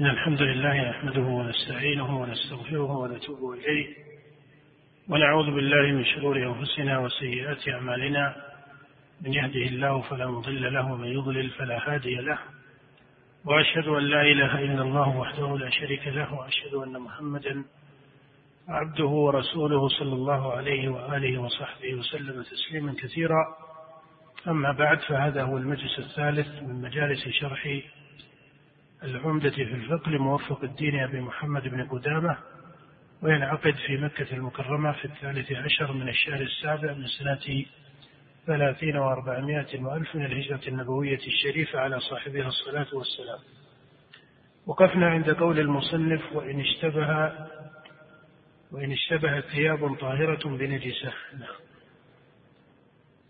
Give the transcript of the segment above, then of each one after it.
إن الحمد لله نحمده ونستعينه ونستغفره ونتوب إليه ونعوذ بالله من شرور أنفسنا وسيئات أعمالنا. من يهده الله فلا مضل له ومن يضلل فلا هادي له. وأشهد أن لا إله إلا الله وحده لا شريك له وأشهد أن محمدا عبده ورسوله صلى الله عليه وآله وصحبه وسلم تسليما كثيرا. أما بعد فهذا هو المجلس الثالث من مجالس شرح العمدة في الفقه لموفق الدين أبي محمد بن قدامة وينعقد في مكة المكرمة في الثالث عشر من الشهر السابع من سنة ثلاثين وأربعمائة وألف من الهجرة النبوية الشريفة على صاحبها الصلاة والسلام. وقفنا عند قول المصنف وإن اشتبه وإن اشتبهت ثياب طاهرة بنجسة. نعم.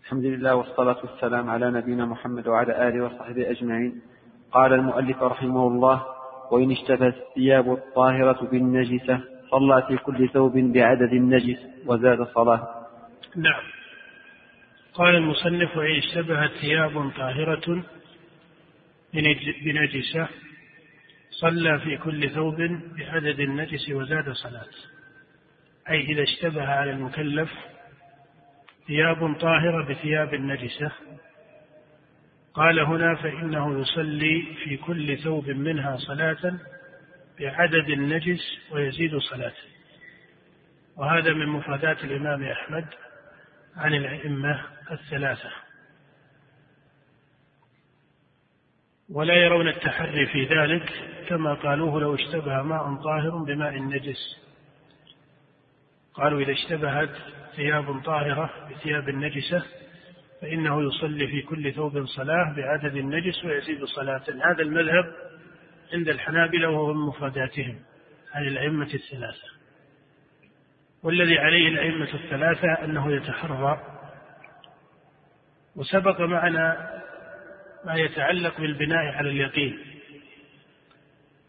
الحمد لله والصلاة والسلام على نبينا محمد وعلى آله وصحبه أجمعين. قال المؤلف رحمه الله وإن اشتبهت الثياب الطاهرة بالنجسة صلى في كل ثوب بعدد النجس وزاد صلاة. نعم. قال المصنف وإن اشتبهت ثياب طاهرة بنجسة صلى في كل ثوب بعدد النجس وزاد صلاة. أي إذا اشتبه على المكلف ثياب طاهرة بثياب نجسة قال هنا فإنه يصلي في كل ثوب منها صلاة بعدد النجس ويزيد صلاة وهذا من مفردات الإمام أحمد عن الأئمة الثلاثة. ولا يرون التحري في ذلك كما قالوه لو اشتبه ماء طاهر بماء نجس قالوا إذا اشتبهت ثياب طاهرة بثياب نجسة فإنه يصلي في كل ثوب صلاة بعدد النجس ويزيد صلاة. هذا المذهب عند الحنابلة وهو من مفرداتهم عن الأئمة الثلاثة. والذي عليه الأئمة الثلاثة أنه يتحرى. وسبق معنا ما يتعلق بالبناء على اليقين.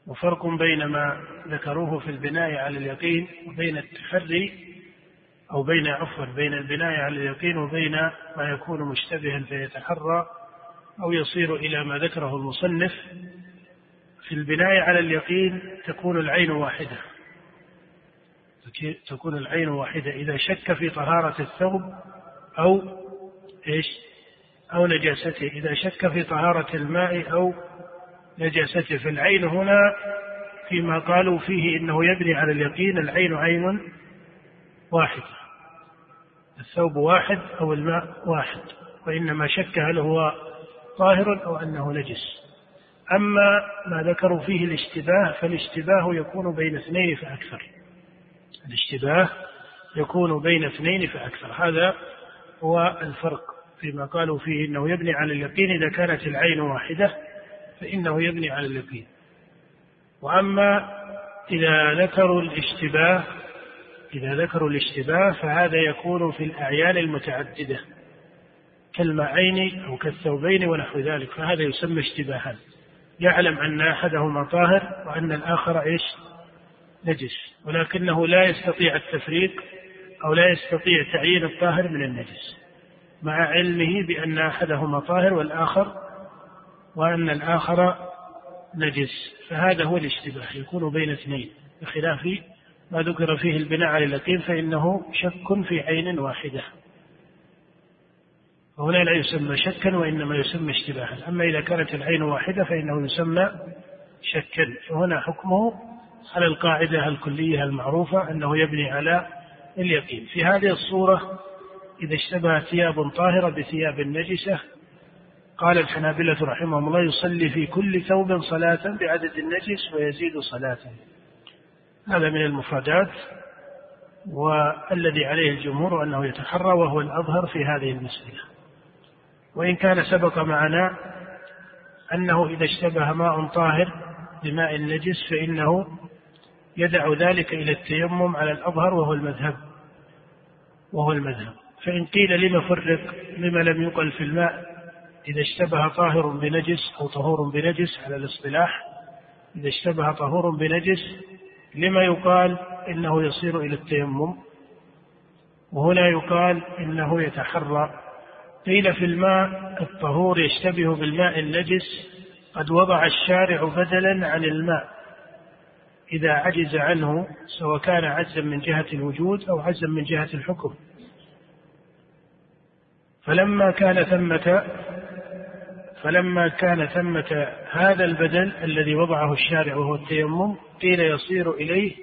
وفرق بين ما ذكروه في البناء على اليقين وبين التحري أو بين عفوا بين البناء على اليقين وبين ما يكون مشتبها فيتحرى أو يصير إلى ما ذكره المصنف. في البناء على اليقين تكون العين واحدة. تكون العين واحدة إذا شك في طهارة الثوب أو إيش؟ أو نجاسته. إذا شك في طهارة الماء أو نجاسته. فالعين هنا فيما قالوا فيه إنه يبني على اليقين العين عين واحدة. الثوب واحد أو الماء واحد وإنما شك هل هو طاهر أو أنه نجس. أما ما ذكروا فيه الاشتباه فالاشتباه يكون بين اثنين فأكثر. الاشتباه يكون بين اثنين فأكثر. هذا هو الفرق فيما قالوا فيه إنه يبني على اليقين إذا كانت العين واحدة فإنه يبني على اليقين. وأما إذا ذكروا الاشتباه إذا ذكروا الاشتباه فهذا يكون في الأعيان المتعددة كالمعين أو كالثوبين ونحو ذلك فهذا يسمى اشتباها. يعلم أن أحدهما طاهر وأن الآخر إيش؟ نجس ولكنه لا يستطيع التفريق أو لا يستطيع تعيين الطاهر من النجس مع علمه بأن أحدهما طاهر والآخر وأن الآخر نجس فهذا هو الاشتباه يكون بين اثنين بخلاف ما ذكر فيه البناء على اليقين فإنه شك في عين واحدة. وهنا لا يسمى شكا وإنما يسمى اشتباها. أما إذا كانت العين واحدة فإنه يسمى شكا. وهنا حكمه على القاعدة الكلية المعروفة أنه يبني على اليقين. في هذه الصورة إذا اشتبه ثياب طاهرة بثياب نجسة قال الحنابلة رحمهم الله يصلي في كل ثوب صلاة بعدد النجس ويزيد صلاته هذا من المفردات والذي عليه الجمهور أنه يتحرى وهو الأظهر في هذه المسألة. وإن كان سبق معنا أنه إذا اشتبه ماء طاهر بماء نجس فإنه يدع ذلك إلى التيمم على الأظهر وهو المذهب وهو المذهب. فإن قيل لم فرق لما لم يقل في الماء إذا اشتبه طاهر بنجس أو طهور بنجس على الاصطلاح إذا اشتبه طهور بنجس لما يقال إنه يصير إلى التيمم؟ وهنا يقال إنه يتحرى قيل في الماء الطهور يشتبه بالماء النجس قد وضع الشارع بدلا عن الماء. إذا عجز عنه سواء كان عجزا من جهة الوجود أو عجزا من جهة الحكم. فلما كان ثمة فلما كان ثمة هذا البدل الذي وضعه الشارع وهو التيمم قيل يصير إليه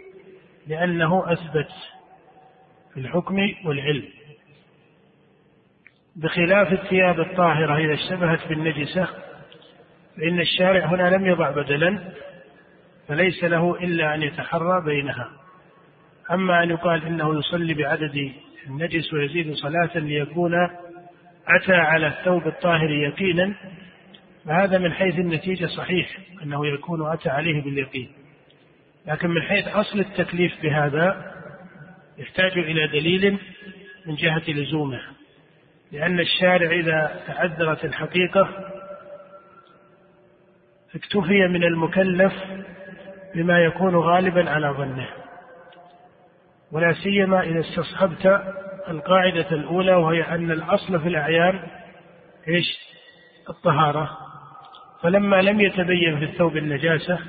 لأنه أثبت في الحكم والعلم. بخلاف الثياب الطاهرة إذا اشتبهت بالنجسة فإن الشارع هنا لم يضع بدلا فليس له إلا أن يتحرى بينها. أما أن يقال إنه يصلي بعدد النجس ويزيد صلاة ليكون أتى على الثوب الطاهر يقينا فهذا من حيث النتيجة صحيح أنه يكون أتى عليه باليقين. لكن من حيث أصل التكليف بهذا يحتاج إلى دليل من جهة لزومه. لأن الشارع إذا تعذرت الحقيقة اكتفي من المكلف بما يكون غالبا على ظنه. ولا سيما إذا استصحبت القاعدة الأولى وهي أن الأصل في الأعيان إيش؟ الطهارة. فلما لم يتبين في الثوب النجاسة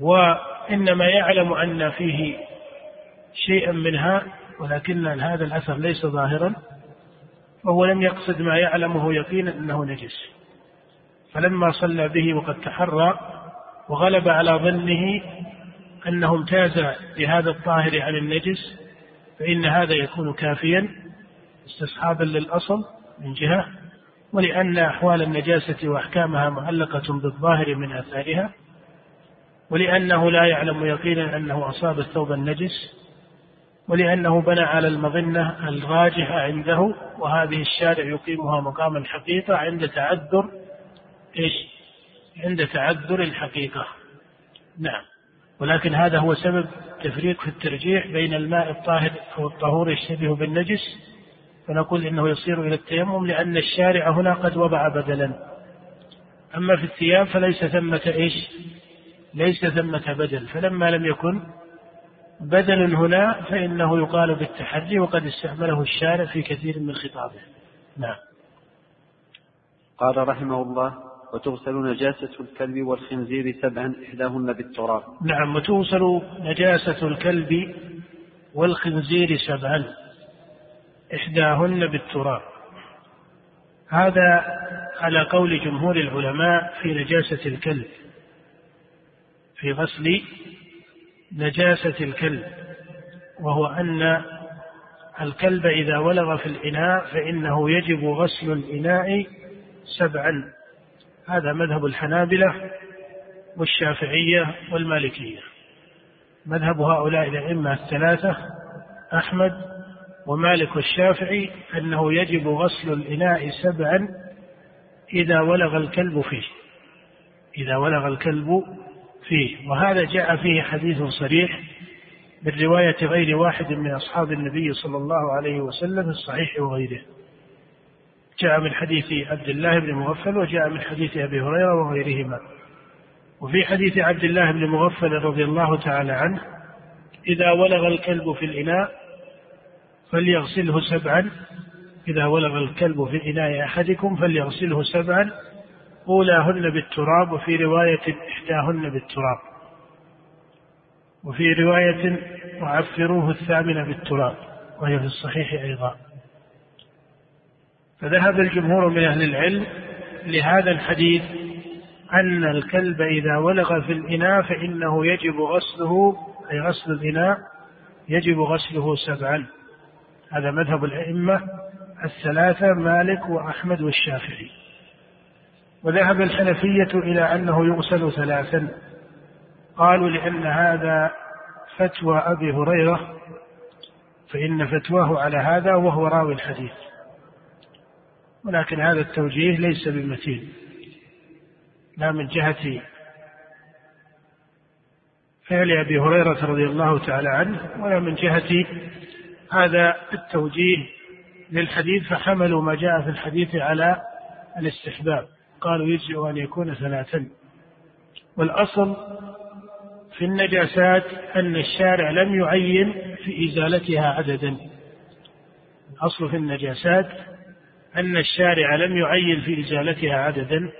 وإنما يعلم أن فيه شيئا منها ولكن هذا الأثر ليس ظاهرا فهو لم يقصد ما يعلمه يقينا أنه نجس. فلما صلى به وقد تحرى وغلب على ظنه أنه امتاز بهذا الطاهر عن النجس فإن هذا يكون كافيا استصحابا للأصل من جهة. ولأن أحوال النجاسة وأحكامها معلقة بالظاهر من آثارها ولأنه لا يعلم يقينا أنه أصاب الثوب النجس ولأنه بنى على المظنة الراجحة عنده وهذه الشارع يقيمها مقام الحقيقة عند تعذر إيش؟ عند تعذر الحقيقة. نعم. ولكن هذا هو سبب تفريق في الترجيح بين الماء الطاهر أو الطهور يشتبه بالنجس فنقول إنه يصير إلى التيمم لأن الشارع هنا قد وضع بدلا. أما في الثياب فليس ثمة إيش؟ ليس ثمة بدل. فلما لم يكن بدل هنا فإنه يقال بالتحري وقد استعمله الشارع في كثير من خطابه. نعم. قال رحمه الله وتغسل نجاسة الكلب والخنزير سبعا إحداهن بالتراب. نعم وتغسل نجاسة الكلب والخنزير سبعا. إحداهن بالتراب. هذا على قول جمهور العلماء في نجاسة الكلب في غسل نجاسة الكلب وهو أن الكلب إذا ولغ في الإناء فإنه يجب غسل الإناء سبعا. هذا مذهب الحنابلة والشافعية والمالكية. مذهب هؤلاء الأئمة الثلاثة أحمد ومالك والشافعي أنه يجب غسل الإناء سبعا إذا ولغ الكلب فيه. إذا ولغ الكلب فيه. وهذا جاء فيه حديث صريح من رواية غير واحد من أصحاب النبي صلى الله عليه وسلم الصحيح وغيره. جاء من حديث عبد الله بن مغفل وجاء من حديث أبي هريرة وغيرهما. وفي حديث عبد الله بن مغفل رضي الله تعالى عنه إذا ولغ الكلب في الإناء فليغسله سبعا. إذا ولغ الكلب في إناء أحدكم فليغسله سبعا. أولاهن بالتراب وفي رواية إحداهن بالتراب. وفي رواية وعفروه الثامنة بالتراب وهي في الصحيح أيضا. فذهب الجمهور من أهل العلم لهذا الحديث أن الكلب إذا ولغ في الإناء فإنه يجب غسله أي غسل الإناء يجب غسله سبعا. هذا مذهب الأئمة الثلاثة مالك وأحمد والشافعي. وذهب الحنفية إلى أنه يغسل ثلاثا. قالوا لأن هذا فتوى أبي هريرة فإن فتواه على هذا وهو راوي الحديث. ولكن هذا التوجيه ليس بمتين لا من جهة فعل أبي هريرة رضي الله تعالى عنه ولا من جهة هذا التوجيه للحديث فحملوا ما جاء في الحديث على الاستحباب. قالوا يجزئ أن يكون ثلاثا. والأصل في النجاسات أن الشارع لم يعين في إزالتها عددا. الأصل في النجاسات أن الشارع لم يعين في إزالتها عددا.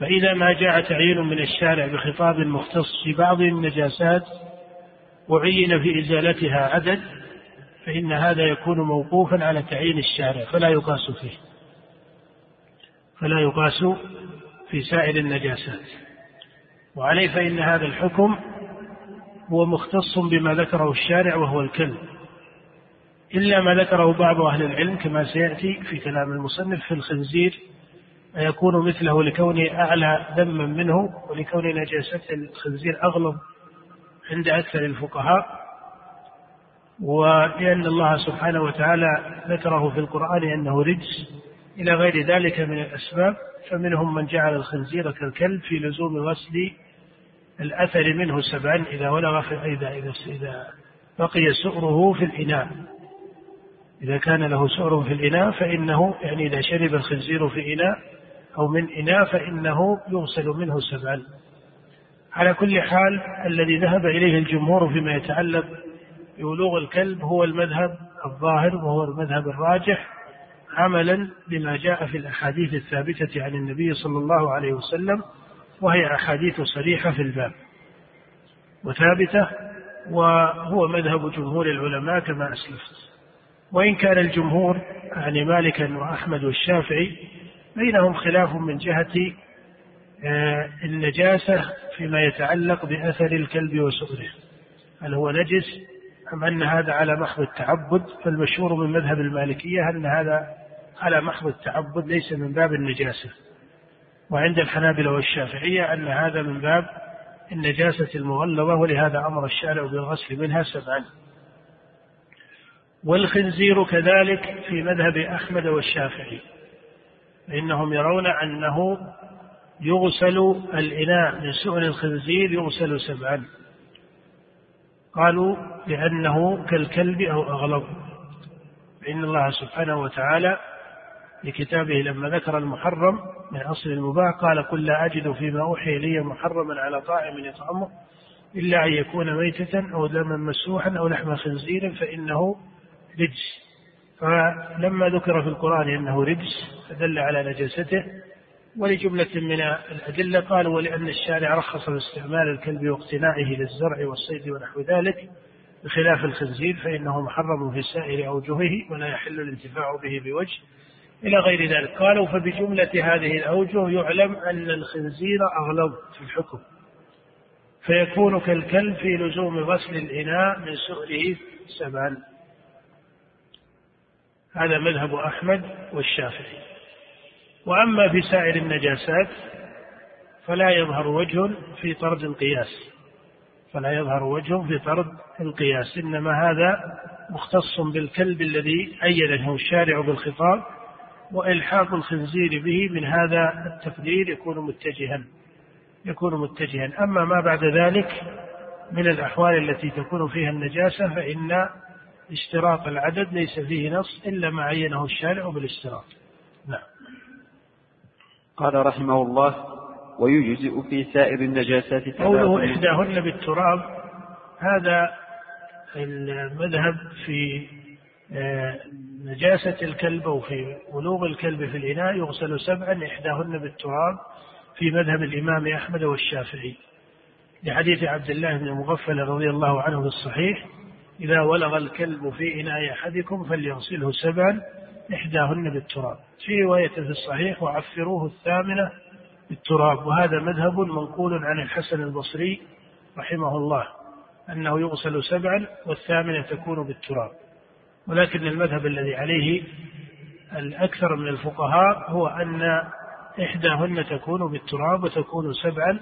فإذا ما جاء تعيين من الشارع بخطاب مختص في بعض النجاسات وعين في إزالتها عدد. فإن هذا يكون موقوفا على تعيين الشارع فلا يقاس فيه. فلا يقاس في سائر النجاسات. وعليه فإن هذا الحكم هو مختص بما ذكره الشارع وهو الكلب. إلا ما ذكره بعض أهل العلم كما سيأتي في كلام المصنف في الخنزير يكون مثله لكونه أعلى دما منه ولكون نجاسة الخنزير أغلظ عند أكثر الفقهاء. ولأن الله سبحانه وتعالى ذكره في القرآن أنه رجس إلى غير ذلك من الأسباب فمنهم من جعل الخنزير كالكلب في لزوم غسل الأثر منه سبعا إذا ولغ في إذا إذا إذا بقي سؤره في الإناء. إذا كان له سؤر في الإناء فإنه يعني إذا شرب الخنزير في إناء أو من إناء فإنه يغسل منه سبعا. على كل حال الذي ذهب إليه الجمهور فيما يتعلق بولوغ الكلب هو المذهب الظاهر وهو المذهب الراجح عملا بما جاء في الأحاديث الثابتة عن النبي صلى الله عليه وسلم وهي أحاديث صريحة في الباب وثابتة وهو مذهب جمهور العلماء كما أسلفت. وإن كان الجمهور يعني مالكا وأحمد والشافعي بينهم خلاف من جهة آه، النجاسة فيما يتعلق بأثر الكلب وسؤره. هل هو نجس؟ أم أن هذا على محض التعبد؟ فالمشهور من مذهب المالكية أن هذا على محض التعبد ليس من باب النجاسة. وعند الحنابلة والشافعية أن هذا من باب النجاسة المغلظة ولهذا أمر الشارع بالغسل منها سبعا. والخنزير كذلك في مذهب أحمد والشافعي فإنهم يرون أنه يغسل الإناء من سؤل الخنزير يغسل سبعا. قالوا لأنه كالكلب أو أغلظ. فإن الله سبحانه وتعالى لكتابه لما ذكر المحرم من أصل المباح قال قل لا أجد فيما أوحي إلي محرما على طاعم يطعمه إلا أن يكون ميتة أو دما مسوحا أو لحم خنزير فإنه رجس. فلما ذكر في القرآن أنه رجس فدل على نجاسته ولجملة من الأدلة قالوا ولأن الشارع رخص باستعمال الكلب واقتنائه للزرع والصيد ونحو ذلك بخلاف الخنزير فإنه محرم في سائر أوجهه ولا يحل الانتفاع به بوجه إلى غير ذلك. قالوا فبجملة هذه الأوجه يعلم أن الخنزير أغلظ في الحكم فيكون كالكلب في لزوم غسل الإناء من سؤله سبعا هذا مذهب أحمد والشافعي. وأما في سائر النجاسات فلا يظهر وجه في طرد القياس. فلا يظهر وجه في طرد القياس. إنما هذا مختص بالكلب الذي أيده الشارع بالخطاب وإلحاق الخنزير به. من هذا التقدير يكون متجها يكون متجها. أما ما بعد ذلك من الأحوال التي تكون فيها النجاسة فإن اشتراط العدد ليس فيه نص إلا ما عينه الشارع بالاشتراط. قال رحمه الله ويجزئ في سائر النجاسات قوله إحداهن بالتراب هذا المذهب في آه، نجاسة الكلب أو في ولوغ الكلب في الإناء يغسل سبعا إحداهن بالتراب في مذهب الإمام أحمد والشافعي. لحديث عبد الله بن مغفل رضي الله عنه في الصحيح إذا ولغ الكلب في إناء أحدكم فليغسله سبعا إحداهن بالتراب. في رواية في الصحيح وعفروه الثامنة بالتراب. وهذا مذهب منقول عن الحسن البصري رحمه الله أنه يغسل سبعا والثامنة تكون بالتراب. ولكن المذهب الذي عليه الأكثر من الفقهاء هو أن إحداهن تكون بالتراب وتكون سبعا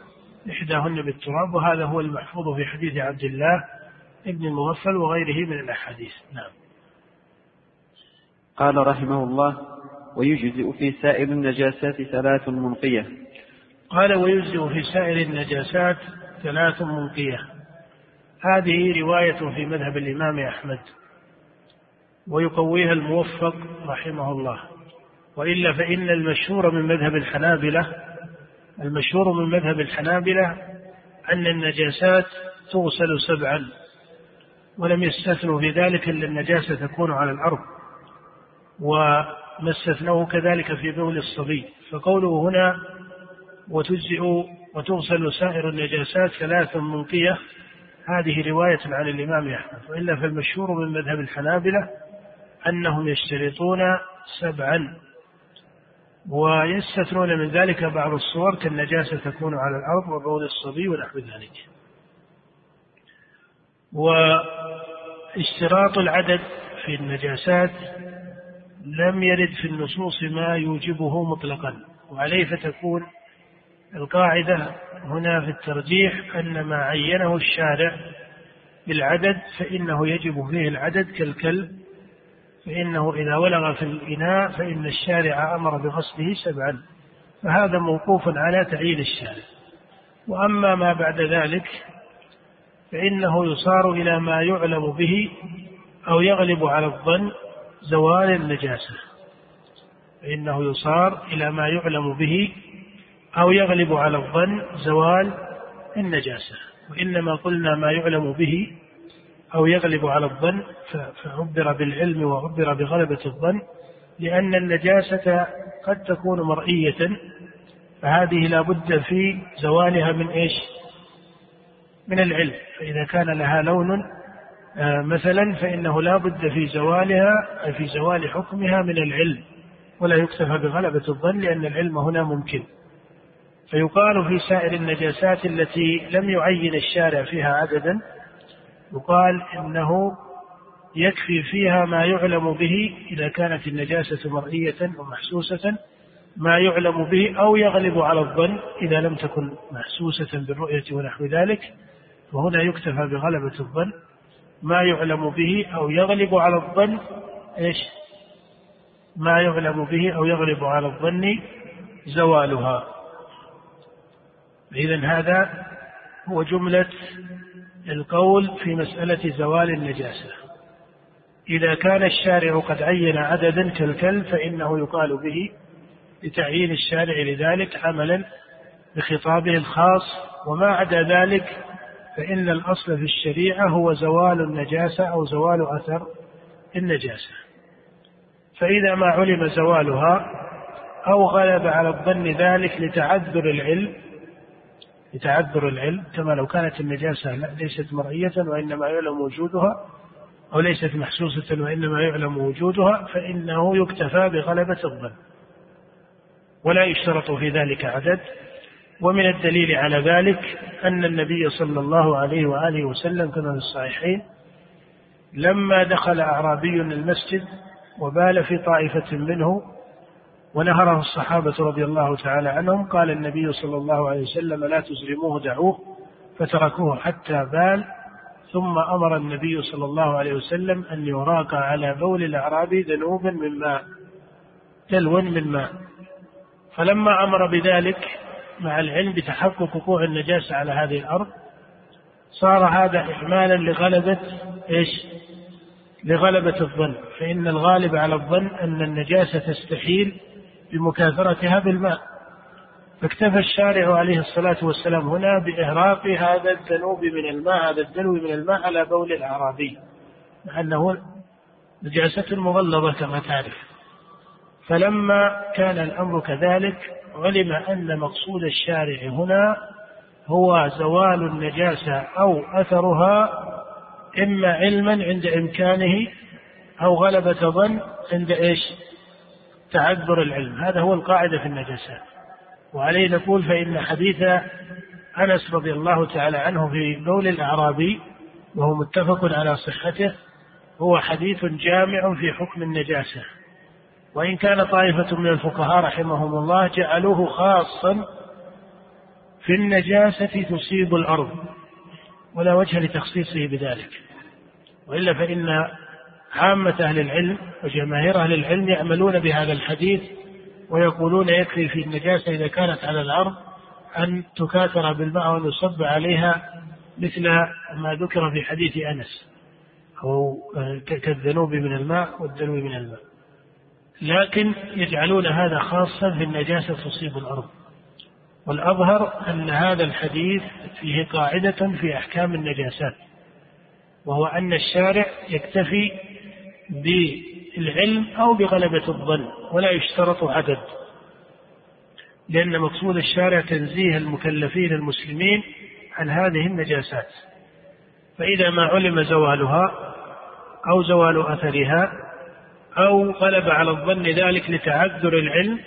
إحداهن بالتراب. وهذا هو المحفوظ في حديث عبد الله ابن المغفل وغيره من الأحاديث. نعم. قال رحمه الله ويجزئ في سائر النجاسات ثلاث منقية. قال ويجزئ في سائر النجاسات ثلاث منقية. هذه رواية في مذهب الإمام أحمد ويقويها الموفق رحمه الله. وإلا فإن المشهور من مذهب الحنابلة المشهور من مذهب الحنابلة أن النجاسات تغسل سبعا ولم يستثنوا في ذلك إلا النجاسة تكون على الأرض. وما استثنوه كذلك في بول الصبي. فقوله هنا وتجزئ وتغسل سائر النجاسات ثلاث منقية هذه رواية عن الإمام أحمد. وإلا فالمشهور من مذهب الحنابلة أنهم يشترطون سبعا ويستثنون من ذلك بعض الصور كالنجاسة تكون على الأرض وبول الصبي ونحو ذلك. واشتراط العدد في النجاسات لم يرد في النصوص ما يوجبه مطلقا. وعليه فتكون القاعدة هنا في الترجيح أن ما عينه الشارع بالعدد فإنه يجب فيه العدد كالكلب فإنه إذا ولغ في الإناء فإن الشارع أمر بغسله سبعا. فهذا موقوف على تعيين الشارع. وأما ما بعد ذلك فإنه يصار إلى ما يعلم به أو يغلب على الظن زوال النجاسة فإنه يصار إلى ما يعلم به أو يغلب على الظن زوال النجاسة وإنما قلنا ما يعلم به أو يغلب على الظن فعبر بالعلم وعبر بغلبة الظن لأن النجاسة قد تكون مرئية فهذه لا بد في زوالها من إيش؟ من العلم فإذا كان لها لون مثلا فإنه لا بد في زوالها في زوال حكمها من العلم ولا يكتفى بغلبة الظن لأن العلم هنا ممكن. فيقال في سائر النجاسات التي لم يعين الشارع فيها عددا يقال إنه يكفي فيها ما يعلم به إذا كانت النجاسة مرئية ومحسوسة ما يعلم به أو يغلب على الظن إذا لم تكن محسوسة بالرؤية ونحو ذلك وهنا يكتفى بغلبة الظن. ما يعلم به أو يغلب على الظن. إيش؟ ما يعلم به أو يغلب على الظن زوالها. إذا هذا هو جملة القول في مسألة زوال النجاسة. إذا كان الشارع قد عين عددا كالكلب فإنه يقال به لتعيين الشارع لذلك عملا بخطابه الخاص وما عدا ذلك فإن الأصل في الشريعة هو زوال النجاسة أو زوال أثر النجاسة. فإذا ما علم زوالها أو غلب على الظن ذلك لتعذر العلم لتعذر العلم كما لو كانت النجاسة ليست مرئية وإنما يعلم وجودها أو ليست محسوسة وإنما يعلم وجودها فإنه يكتفى بغلبة الظن. ولا يشترط في ذلك عدد ومن الدليل على ذلك أن النبي صلى الله عليه وآله وسلم كما في الصحيحين لما دخل أعرابي المسجد وبال في طائفة منه ونهره الصحابة رضي الله تعالى عنهم قال النبي صلى الله عليه وسلم لا تزرموه دعوه فتركوه حتى بال ثم أمر النبي صلى الله عليه وسلم أن يراق على بول الأعرابي ذنوبا من ماء دلو من ماء. فلما أمر بذلك مع العلم بتحقق وقوع النجاسة على هذه الأرض صار هذا إحمالا لغلبة إيش؟ لغلبة الظن. فإن الغالب على الظن أن النجاسة تستحيل بمكاثرتها بالماء. فاكتفى الشارع عليه الصلاة والسلام هنا بإهراق هذا الذنوب من الماء هذا الدلو من الماء على بول الأعرابي مع أنه نجاسة مغلظة كما تعرف. فلما كان الأمر كذلك علم أن مقصود الشارع هنا هو زوال النجاسة أو أثرها إما علما عند إمكانه أو غلبة ظن عند إيش؟ تعذر العلم. هذا هو القاعدة في النجاسات وعليه نقول فإن حديث أنس رضي الله تعالى عنه في بول الأعرابي وهو متفق على صحته هو حديث جامع في حكم النجاسة. وإن كان طائفة من الفقهاء رحمهم الله جعلوه خاصا في النجاسة تصيب الأرض ولا وجه لتخصيصه بذلك. وإلا فإن عامة أهل العلم وجماهير أهل العلم يعملون بهذا الحديث ويقولون يكفي في النجاسة إذا كانت على الأرض أن تكاثر بالماء وأن يصب عليها مثل ما ذكر في حديث أنس أو كالذنوب من الماء والدلو من الماء. لكن يجعلون هذا خاصا في النجاسة تصيب الأرض. والأظهر أن هذا الحديث فيه قاعدة في أحكام النجاسات وهو أن الشارع يكتفي بالعلم أو بغلبة الظن ولا يشترط عدد. لأن مقصود الشارع تنزيه المكلفين المسلمين عن هذه النجاسات. فإذا ما علم زوالها أو زوال أثرها أو غلب على الظن ذلك لتعذر العلم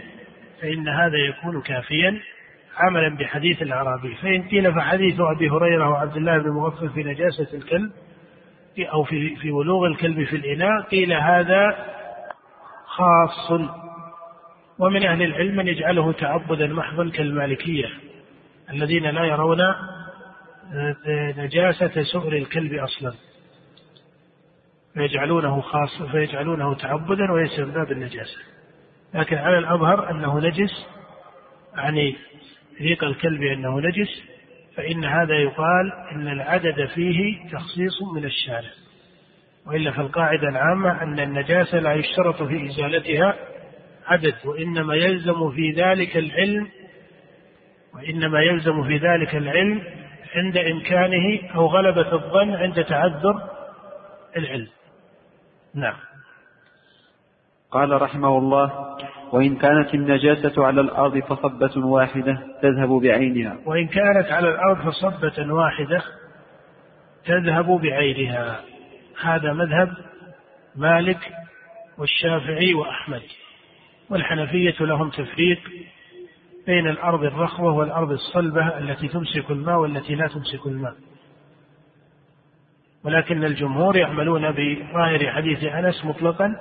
فإن هذا يكون كافيا عملا بحديث الأعرابي. فإن قيل فحديث أبي هريرة وعبد الله بن مغفل في نجاسة الكلب أو في في ولوغ الكلب في الإناء قيل هذا خاص. ومن أهل العلم من يجعله تعبدا محضا كالمالكية الذين لا يرون نجاسة سؤر الكلب أصلا. فيجعلونه خاص فيجعلونه تعبدا وليس من باب النجاسة. لكن على الأظهر أنه نجس يعني ريق الكلب أنه نجس فإن هذا يقال إن العدد فيه تخصيص من الشارع. وإلا فالقاعدة العامة أن النجاسة لا يشترط في إزالتها عدد وإنما يلزم في ذلك العلم وإنما يلزم في ذلك العلم عند إمكانه أو غلبة الظن عند تعذر العلم. نعم. قال رحمه الله وإن كانت النجاسة على الأرض فصبة واحدة تذهب بعينها. وإن كانت على الأرض فصبة واحدة تذهب بعينها. هذا مذهب مالك والشافعي وأحمد. والحنفية لهم تفريق بين الأرض الرخوة والأرض الصلبة التي تمسك الماء والتي لا تمسك الماء. ولكن الجمهور يعملون بظاهر حديث أنس مطلقا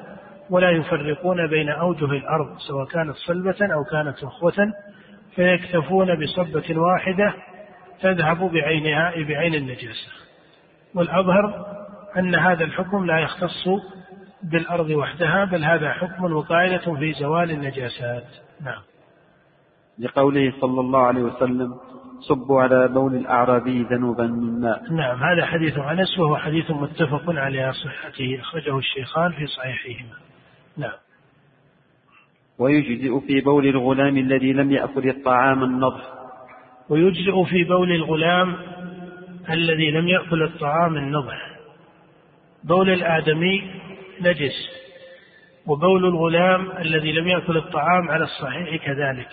ولا يفرقون بين أوجه الأرض سواء كانت صلبة أو كانت رخوة فيكتفون بصبة واحدة تذهب بعينها بعين النجاسة. والأظهر أن هذا الحكم لا يختص بالأرض وحدها بل هذا حكم وقاعدة في زوال النجاسات. نعم. لقوله صلى الله عليه وسلم صبوا على بول الأعرابي ذنوبا من ماء نعم هذا حديث أنس وهو حديث متفق على صحته أخرجه الشيخان في صحيحهما. نعم. ويجزئ في بول الغلام الذي لم يأكل الطعام النضح. ويجزئ في بول الغلام الذي لم يأكل الطعام النضح. بول الآدمي نجس وبول الغلام الذي لم يأكل الطعام على الصحيح كذلك.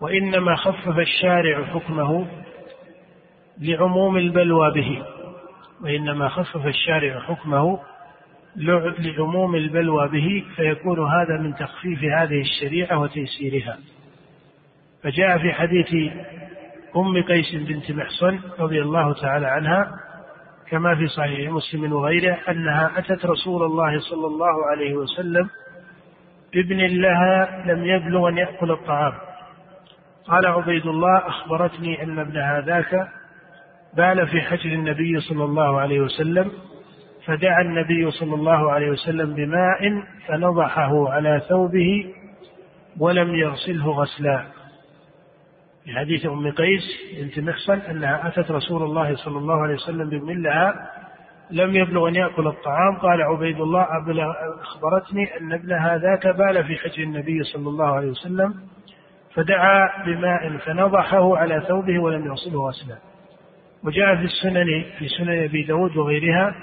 وإنما خفف الشارع حكمه لعموم البلوى به. وإنما خفف الشارع حكمه لعموم البلوى به فيكون هذا من تخفيف هذه الشريعة وتيسيرها. فجاء في حديث أم قيس بنت محصن رضي الله تعالى عنها كما في صحيح مسلم وغيره أنها أتت رسول الله صلى الله عليه وسلم بابن لها لم يبلغ أن يأكل الطعام. قال عبيد الله أخبرتني أن ابن هذاك بال في حجر النبي صلى الله عليه وسلم فدعا النبي صلى الله عليه وسلم بماء فنضحه على ثوبه ولم يغسله غسلا. في حديث أم قيس بنت محصن أنها أتت رسول الله صلى الله عليه وسلم بابن لها لم يبلغ أن يأكل الطعام. قال عبيد الله أخبرتني أن ابنها ذاك بال في حجر النبي صلى الله عليه وسلم فدعا بماء فنضحه على ثوبه ولم يغسله غسلا. وجاء في السنن في سنن أبي داود وغيرها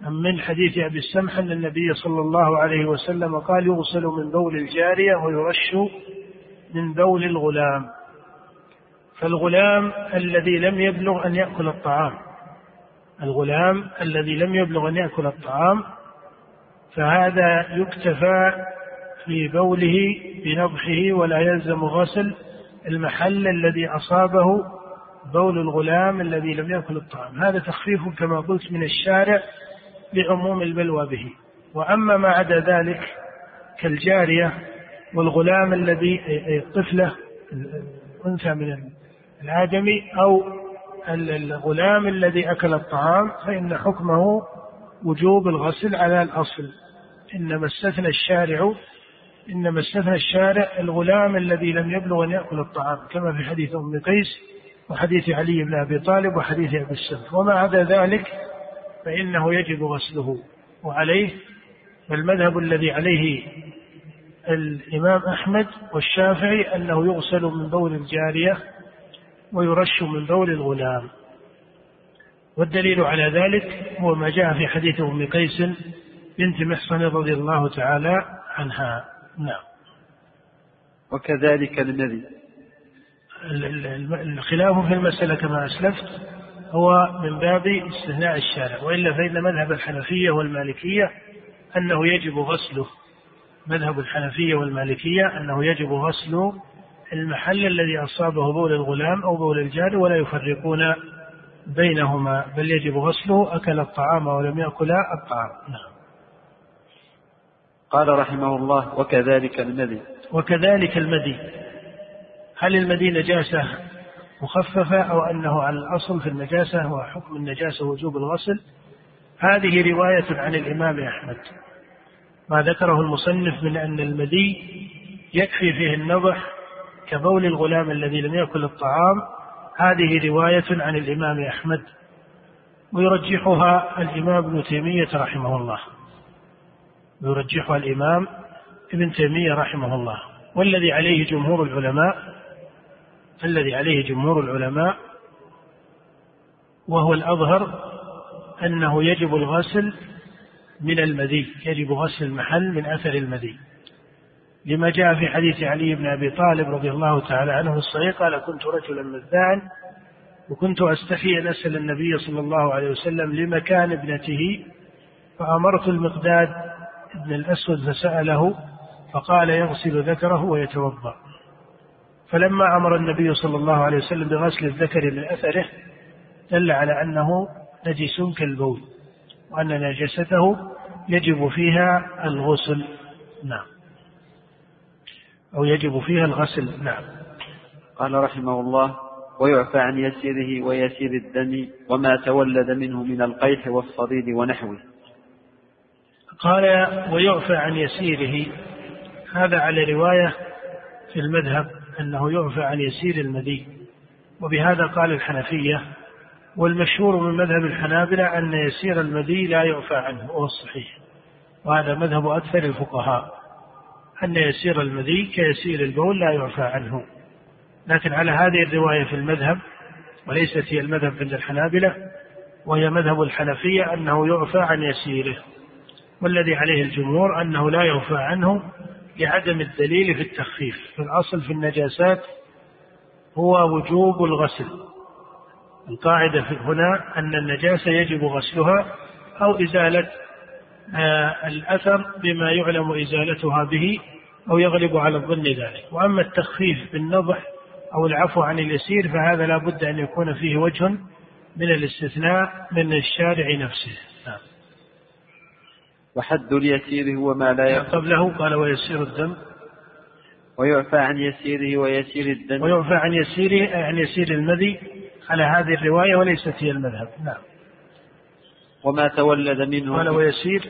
من حديث أبي السمح أن النبي صلى الله عليه وسلم قال يغسل من بول الجارية ويرش من بول الغلام. فالغلام الذي لم يبلغ أن يأكل الطعام الغلام الذي لم يبلغ أن يأكل الطعام فهذا يكتفى في بوله بنضحه ولا يلزم غسل المحل الذي أصابه بول الغلام الذي لم يأكل الطعام. هذا تخفيف كما قلت من الشارع لعموم البلوى به. وأما ما عدا ذلك كالجارية والغلام الذي الطفلة الأنثى من الآدمي أو الغلام الذي أكل الطعام فإن حكمه وجوب الغسل على الأصل. إنما استثنى الشارع إنما استثنى الشارع الغلام الذي لم يبلغ أن يأكل الطعام كما في حديث أم قيس وحديث علي بن أبي طالب وحديث أبي السلف وما عدا ذلك فإنه يجب غسله وعليه فالمذهب الذي عليه الإمام أحمد والشافعي أنه يغسل من بول الجارية ويرش من بول الغلام. والدليل على ذلك هو ما جاء في حديث أم قيس بنت محصن رضي الله تعالى عنها. نعم. وكذلك المذي الخلاف في المسألة كما أسلفت هو من باب استثناء الشارع وإلا فإن مذهب الحنفية والمالكية أنه يجب غسله مذهب الحنفية والمالكية أنه يجب غسل المحل الذي أصابه بول الغلام أو بول الجار ولا يفرقون بينهما بل يجب غسله أكل الطعام ولم يأكل الطعام. نعم. قال رحمه الله وكذلك المدي وكذلك المدي هل المدي نجاسة مخففة أو أنه على الأصل في النجاسة وحكم النجاسة وجوب الغسل؟ هذه رواية عن الإمام أحمد. ما ذكره المصنف من أن المدي يكفي فيه النضح كبول الغلام الذي لم يأكل الطعام هذه رواية عن الإمام أحمد. ويرجحها الإمام ابن تيمية رحمه الله. ويرجحها الإمام ابن تيمية رحمه الله. والذي عليه جمهور العلماء الذي عليه جمهور العلماء وهو الأظهر أنه يجب الغسل من المذي يجب غسل المحل من أثر المذي. لما جاء في حديث علي بن أبي طالب رضي الله تعالى عنه الصحيح قال كنت رجلا مذاعا وكنت أستحي أن أسأل النبي صلى الله عليه وسلم لمكان ابنته فأمرت المقداد بن الأسود فسأله فقال يغسل ذكره ويتوضأ. فلما أمر النبي صلى الله عليه وسلم بغسل الذكر من أثره دل على أنه نجس كالبول وأن نجسته يجب فيها الغسل. نعم. أو يجب فيها الغسل. نعم. قال رحمه الله ويعفى عن يسيره ويسير الدم وما تولد منه من القيح والصديد ونحوه. قال ويعفى عن يسيره. هذا على رواية في المذهب أنه يعفى عن يسير المذي. وبهذا قال الحنفية والمشهور من مذهب الحنابلة أن يسير المذي لا يعفى عنه. وهو الصحيح. وهذا مذهب أكثر الفقهاء. أن يسير المذي كيسير البول لا يعفى عنه. لكن على هذه الرواية في المذهب وليست هي المذهب عند الحنابلة وهي مذهب الحنفية أنه يعفى عن يسيره. والذي عليه الجمهور أنه لا يعفى عنه لعدم الدليل في التخفيف. في الأصل في النجاسات هو وجوب الغسل. القاعدة هنا أن النجاسة يجب غسلها أو إزالة آه، الأثر بما يعلم إزالتها به أو يغلب على الظن ذلك. وأما التخفيف بالنضح أو العفو عن اليسير فهذا لا بد أن يكون فيه وجه من الاستثناء من الشارع نفسه. وحد اليسير هو ما لا يقبله قبله قال ويسير الدم. ويعفى عن يسيره ويسير الدم. ويعفى عن يسيره عن يسير المذي على هذه الرواية وليست هي المذهب. نعم. وما تولد منه. قال ويسير.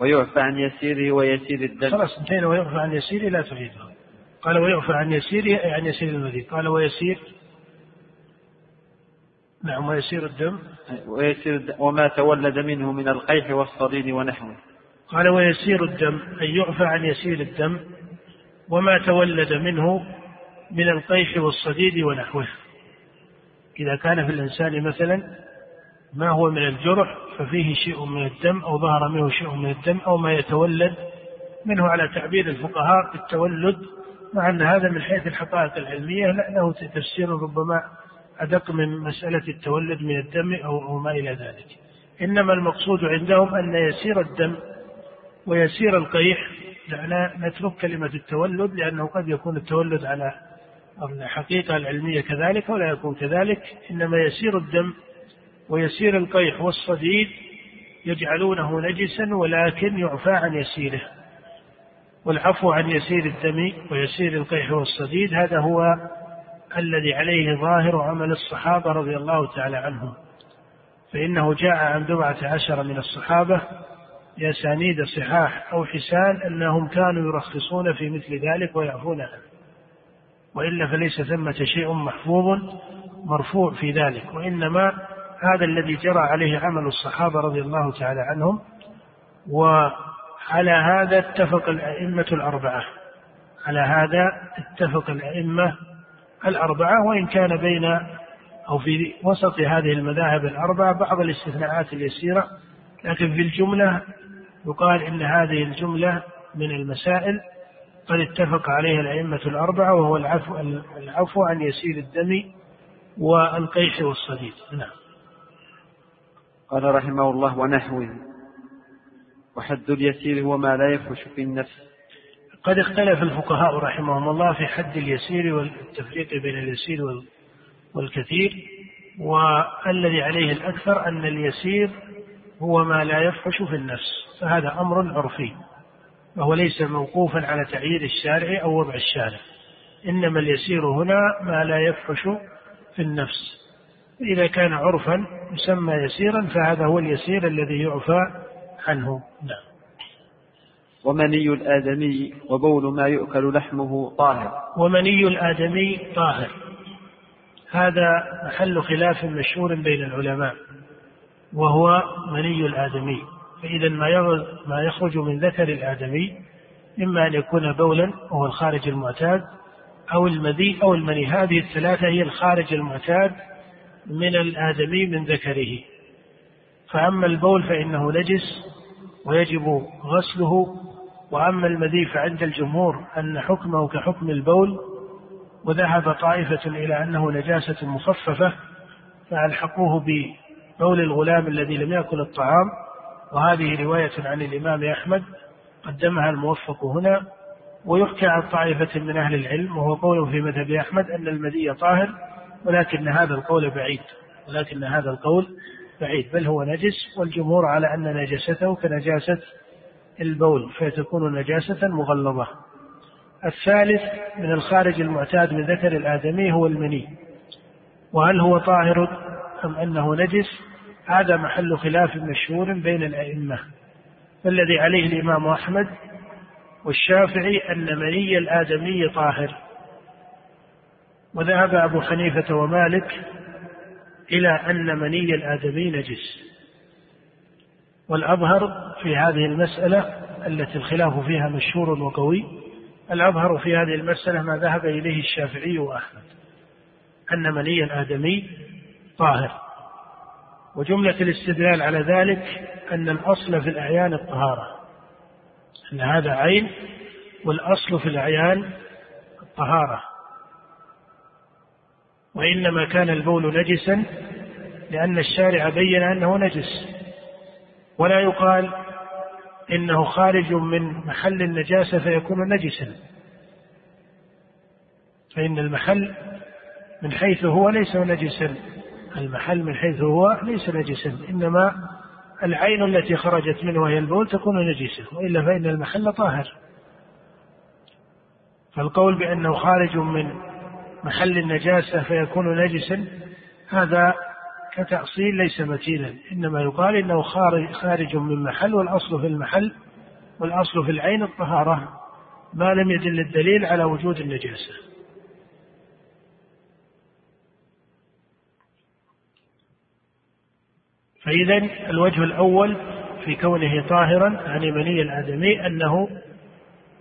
ويعفى عن يسيره ويسير الدم. خلاص انتهينا. ويعفى عن يسيره لا تعيدها قال ويعفى عن يسيره عن يسير المذي. قال ويسير. نعم ويسير الدم؟ ويسير الدم وما تولد منه من القيح والصديد ونحوه. قال ويسير الدم أي يعفى عن يسير الدم وما تولد منه من القيح والصديد ونحوه. إذا كان في الإنسان مثلا ما هو من الجرح ففيه شيء من الدم أو ظهر منه شيء من الدم أو ما يتولد منه على تعبير الفقهاء التولد مع أن هذا من حيث الحقائق العلمية له تفسير ربما أدق من مسألة التولد من الدم أو, ما إلى ذلك. إنما المقصود عندهم أن يسير الدم ويسير القيح. لا نترك كلمة التولد لأنه قد يكون التولد على الحقيقة العلمية كذلك ولا يكون كذلك. إنما يسير الدم ويسير القيح والصديد يجعلونه نجسا ولكن يعفى عن يسيره. والعفو عن يسير الدم ويسير القيح والصديد هذا هو الذي عليه ظاهر عمل الصحابة رضي الله تعالى عنهم. فإنه جاء عن بضعة عشر من الصحابة بأسانيد صحاح أو حسان أنهم كانوا يرخصون في مثل ذلك ويعفون عنه. وإلا فليس ثمة شيء محفوظ مرفوع في ذلك وإنما هذا الذي جرى عليه عمل الصحابة رضي الله تعالى عنهم. وعلى هذا اتفق الأئمة الأربعة. على هذا اتفق الأئمة الأربعة وإن كان بين أو في وسط هذه المذاهب الأربعة بعض الاستثناءات اليسيرة لكن في الجملة يقال إن هذه الجملة من المسائل قد اتفق عليه الأئمة الأربعة وهو العفو, العفو عن يسير الدم والقيح والصديد. نعم. قال رحمه الله ونحوه وحد اليسير هو ما لا يفحش في النفس. قد اختلف الفقهاء رحمهم الله في حد اليسير والتفريق بين اليسير والكثير والذي عليه الأكثر أن اليسير هو ما لا يفحش في النفس فهذا أمر عرفي وهو ليس موقوفا على تعيين الشارع أو وضع الشارع إنما اليسير هنا ما لا يفحش في النفس إذا كان عرفا يسمى يسيرا فهذا هو اليسير الذي يعفى عنه. نعم. ومني الآدمي وبول ما يؤكل لحمه طاهر. ومني الآدمي طاهر. هذا محل خلاف مشهور بين العلماء وهو مني الآدمي. فإذا ما ما يخرج من ذكر الآدمي إما أن يكون بولا وهو الخارج المعتاد أو المذي أو المني. هذه الثلاثة هي الخارج المعتاد من الآدمي من ذكره. فأما البول فإنه نجس ويجب غسله وأما المذي فعند الجمهور أن حكمه كحكم البول وذهب طائفة إلى أنه نجاسة مخففة فألحقوه ببول الغلام الذي لم يأكل الطعام وهذه رواية عن الإمام أحمد قدمها الموفق هنا ويحكى عن طائفة من أهل العلم وهو قول في مذهب أحمد أن المذي طاهر ولكن هذا القول بعيد ولكن هذا القول بعيد بل هو نجس والجمهور على أن نجاسته كنجاسة البول فتكون نجاسة مغلظة. الثالث من الخارج المعتاد من ذكر الآدمي هو المني. وهل هو طاهر أم أنه نجس؟ هذا محل خلاف مشهور بين الأئمة. فالذي عليه الإمام أحمد والشافعي أن مني الآدمي طاهر. وذهب أبو حنيفة ومالك إلى أن مني الآدمي نجس. والأظهر في هذه المسألة التي الخلاف فيها مشهور وقوي الأظهر في هذه المسألة ما ذهب إليه الشافعي وأحمد أن مني الآدمي طاهر. وجملة الاستدلال على ذلك أن الأصل في الأعيان الطهارة أن هذا عين والأصل في الأعيان الطهارة. وإنما كان البول نجسا لأن الشارع بين أنه نجس. ولا يقال إنه خارج من محل النجاسة فيكون نجسا. فإن المحل من حيث هو ليس نجسا. المحل من حيث هو ليس نجسا. إنما العين التي خرجت منه وهي البول تكون نجسة وإلا فإن المحل طاهر. فالقول بأنه خارج من محل النجاسة فيكون نجسا هذا كتأصيل ليس متينا إنما يقال إنه خارج, خارج من محل والأصل في المحل والأصل في العين الطهارة ما لم يدل الدليل على وجود النجاسة. فإذا الوجه الأول في كونه طاهرا عن مني الآدمي أنه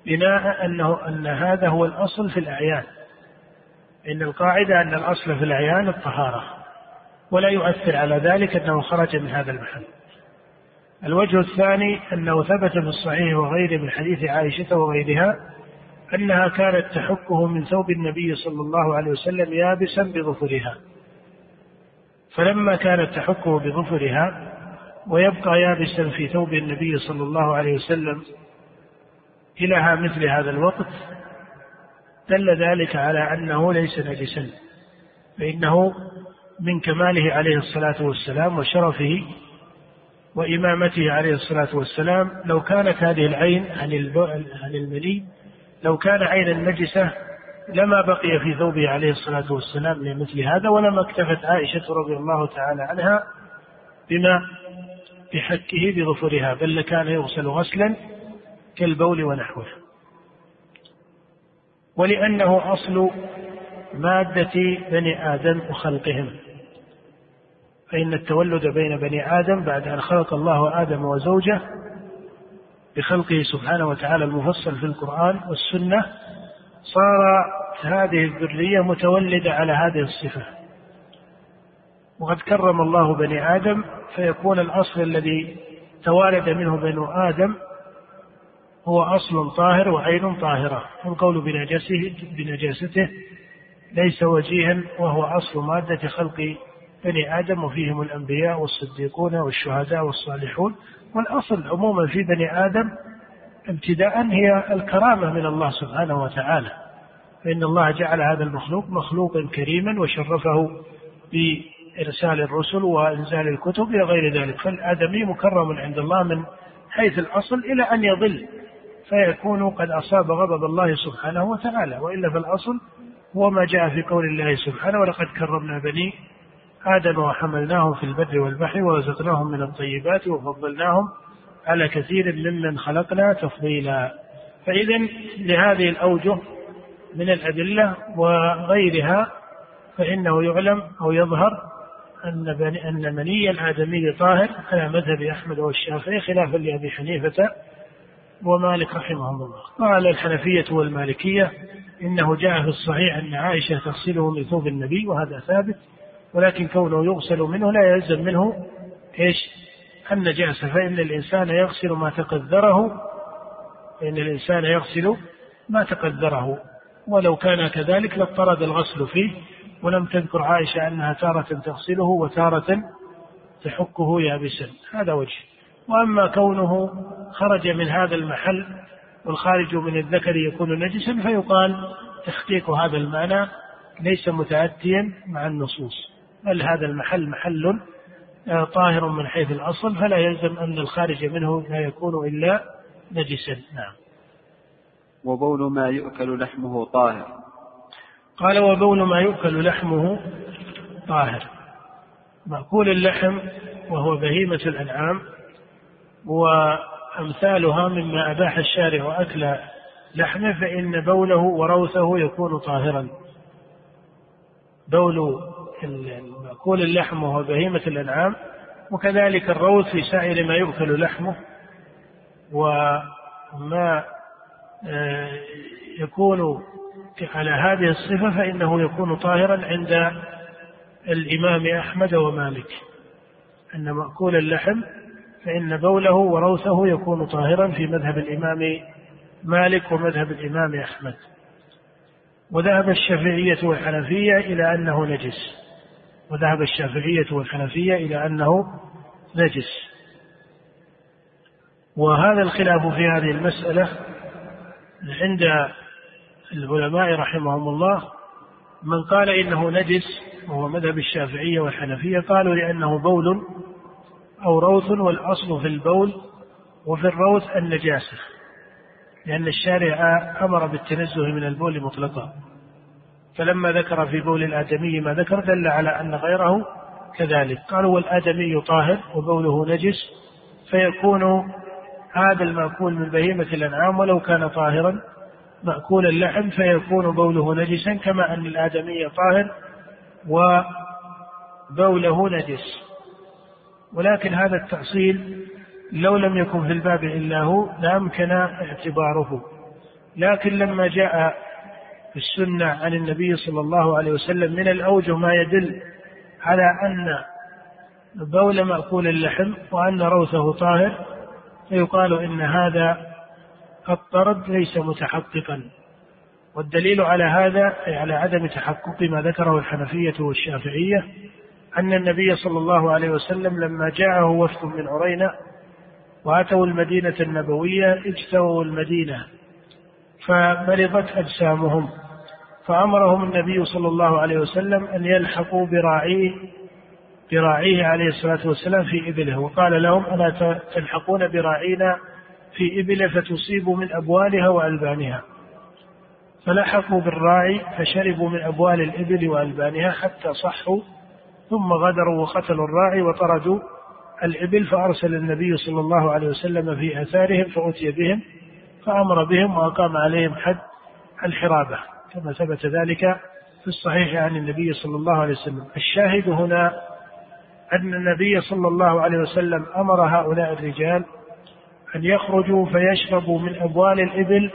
بناء أنه أن هذا هو الأصل في الأعيان. إن القاعدة أن الأصل في الأعيان الطهارة. ولا يؤثر على ذلك أنه خرج من هذا المحل. الوجه الثاني أنه ثبت في الصحيح وغيره من حديث عائشة وغيرها أنها كانت تحكه من ثوب النبي صلى الله عليه وسلم يابسا بظفرها. فلما كانت تحكه بظفرها ويبقى يابسا في ثوب النبي صلى الله عليه وسلم إلى مثل هذا الوقت دل ذلك على أنه ليس نجسا فإنه من كماله عليه الصلاة والسلام وشرفه وإمامته عليه الصلاة والسلام. لو كانت هذه العين عن المني لو كان عينا نجسة لما بقي في ثوبه عليه الصلاة والسلام لمثل هذا ولما اكتفت عائشة رضي الله تعالى عنها بما بحكه بظفرها بل لكان يغسل غسلا كالبول ونحوه. ولأنه أصل مادة بني آدم وخلقهم. فإن التولد بين بني آدم بعد أن خلق الله آدم وزوجه بخلقه سبحانه وتعالى المفصل في القرآن والسنة صار هذه الذرية متولدة على هذه الصفة. وقد كرم الله بني آدم فيكون الأصل الذي توالد منه بنو آدم هو أصل طاهر وعين طاهرة. القول بنجاسته بنجاسته ليس وجيها وهو أصل مادة خلق بني آدم وفيهم الأنبياء والصديقون والشهداء والصالحون. والأصل عموما في بني آدم ابتداء هي الكرامة من الله سبحانه وتعالى. فإن الله جعل هذا المخلوق مخلوقا كريما وشرفه بإرسال الرسل وإنزال الكتب إلى غير ذلك. فالآدمي مكرم عند الله من حيث الأصل إلى أن يضل فيكون قد أصاب غضب الله سبحانه وتعالى. وإلا فالأصل هو ما جاء في قول الله سبحانه ولقد كرمنا بني آدم وحملناهم في البر والبحر ورزقناهم من الطيبات وفضلناهم على كثير ممن خلقنا تفضيلا. فإذا لهذه الأوجه من الأدلة وغيرها فإنه يعلم أو يظهر أن أن مني الآدمي طاهر على مذهب أحمد والشافعي خلافا لأبي حنيفة ومالك رحمهم الله. قال الحنفية والمالكية إنه جاء في الصحيح أن عائشة تغسله من ثوب النبي وهذا ثابت. ولكن كونه يغسل منه لا يلزم منه إيش؟ النجاسة فإن الإنسان يغسل ما تقدره فإن الإنسان يغسل ما تقدره. ولو كان كذلك لاضطرد الغسل فيه ولم تذكر عائشة أنها تارة تغسله وتارة تحكه يابسا. هذا وجه. وأما كونه خرج من هذا المحل والخارج من الذكر يكون نجسا فيقال تحقيق هذا المعنى ليس متأتيا مع النصوص. بل هذا المحل محل آه، طاهر من حيث الأصل فلا يلزم أن الخارج منه لا يكون إلا نجسا. نعم. وبول ما يؤكل لحمه طاهر. قال وبول ما يؤكل لحمه طاهر. مأكول اللحم وهو بهيمة الأنعام وأمثالها مما أباح الشارع أكل لحمه فإن بوله وروثه يكون طاهرا. بول مأكول اللحم وهو بهيمة الأنعام وكذلك الروث في سائر ما يؤكل لحمه وما آه، يكون على هذه الصفة فإنه يكون طاهرا عند الإمام أحمد ومالك. أن مأكول اللحم فإن بوله وروثه يكون طاهرا في مذهب الإمام مالك ومذهب الإمام أحمد. وذهب الشافعية والحنفية إلى أنه نجس. وذهب الشافعية والحنفية إلى أنه نجس. وهذا الخلاف في هذه المسألة عند العلماء رحمهم الله. من قال إنه نجس وهو مذهب الشافعية والحنفية قالوا لأنه بول أو روث والأصل في البول وفي الروث النجاسة لأن الشارع أمر بالتنزه من البول مطلقا. فلما ذكر في بول الآدمي ما ذكر دل على أن غيره كذلك. قالوا والآدمي طاهر وبوله نجس فيكون هذا المأكول من بهيمة الأنعام ولو كان طاهرا. مأكول اللحم فيكون بوله نجسا كما أن الآدمي طاهر وبوله نجس. ولكن هذا التأصيل لو لم يكن في الباب إلا هو لأمكن اعتباره. لكن لما جاء في السنة عن النبي صلى الله عليه وسلم من الأوجه ما يدل على أن بول مأكول اللحم وأن روثه طاهر فيقال إن هذا الطرد ليس متحققا. والدليل على هذا أي على عدم تحقق ما ذكره الحنفية والشافعية أن النبي صلى الله عليه وسلم لما جاءه وفد من عرينة وأتوا المدينة النبوية اجتووا المدينة فمرضت أجسامهم. فأمرهم النبي صلى الله عليه وسلم أن يلحقوا براعيه براعيه عليه الصلاة والسلام في إبله وقال لهم ألا تلحقون براعينا في إبله فتصيبوا من أبوالها وألبانها. فلحقوا بالراعي فشربوا من أبوال الإبل وألبانها حتى صحوا ثم غدروا وقتلوا الراعي وطردوا الإبل فأرسل النبي صلى الله عليه وسلم في آثارهم فأتي بهم فأمر بهم وأقام عليهم حد الحرابة. كما ثبت ذلك في الصحيح عن النبي صلى الله عليه وسلم. الشاهد هنا أن النبي صلى الله عليه وسلم أمر هؤلاء الرجال أن يخرجوا فيشربوا من أبوال الإبل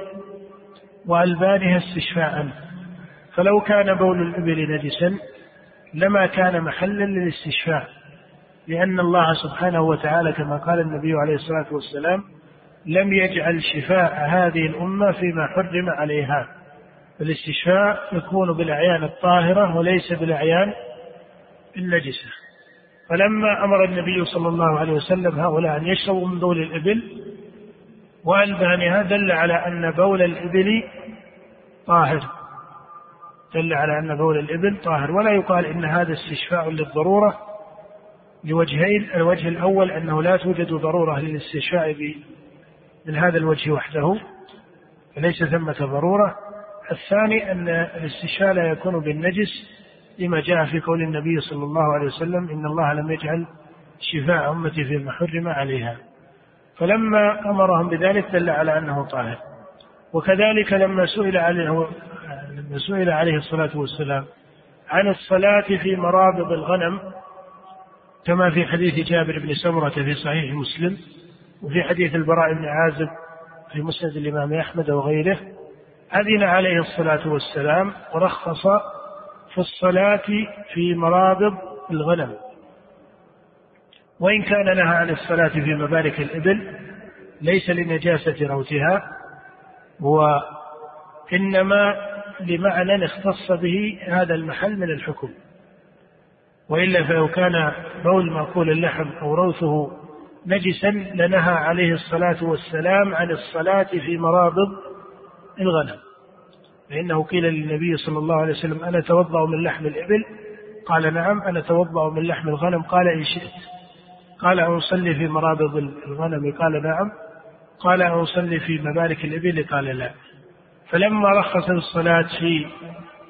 وألبانها استشفاء. فلو كان بول الإبل نجسا لما كان محلا للاستشفاء لأن الله سبحانه وتعالى كما قال النبي عليه الصلاة والسلام لم يجعل شفاء هذه الأمة فيما حرم عليها. الاستشفاء يكون بالأعيان الطاهرة وليس بالأعيان النجسة. فلما أمر النبي صلى الله عليه وسلم هؤلاء أن يشربوا من بول الإبل وألبانها دل على أن بول الإبل طاهر. دل على أن بول الإبل طاهر. ولا يقال إن هذا استشفاء للضرورة لوجهين. الوجه الأول أنه لا توجد ضرورة للاستشفاء من هذا الوجه وحده فليس ثمة ضرورة. الثاني أن الاستشفاء لا يكون بالنجس لما جاء في قول النبي صلى الله عليه وسلم إن الله لم يجعل شفاء أمتي فيما حرم عليها. فلما أمرهم بذلك دل على أنه طاهر. وكذلك لما سئل عليه لما سئل عليه الصلاة والسلام عن الصلاة في مرابض الغنم كما في حديث جابر بن سمرة في صحيح مسلم وفي حديث البراء بن عازب في مسند الإمام أحمد وغيره أذن عليه الصلاة والسلام ورخص في الصلاة في مرابض الغنم. وإن كان نهى عن الصلاة في مبارك الإبل ليس لنجاسة روثها وإنما لمعنى اختص به هذا المحل من الحكم. وإلا فلو كان بول مأكول اللحم أو روثه نجسا لنهى عليه الصلاة والسلام عن الصلاة في مرابض الغنم. فإنه قيل للنبي صلى الله عليه وسلم أنا أتوضأ من لحم الإبل؟ قال نعم أنا أتوضأ من لحم الغنم. قال إن شئت. قال أصلي في مرابض الغنم؟ قال نعم. قال أصلي في مبارك الإبل؟ قال لا. فلما رخص الصلاة في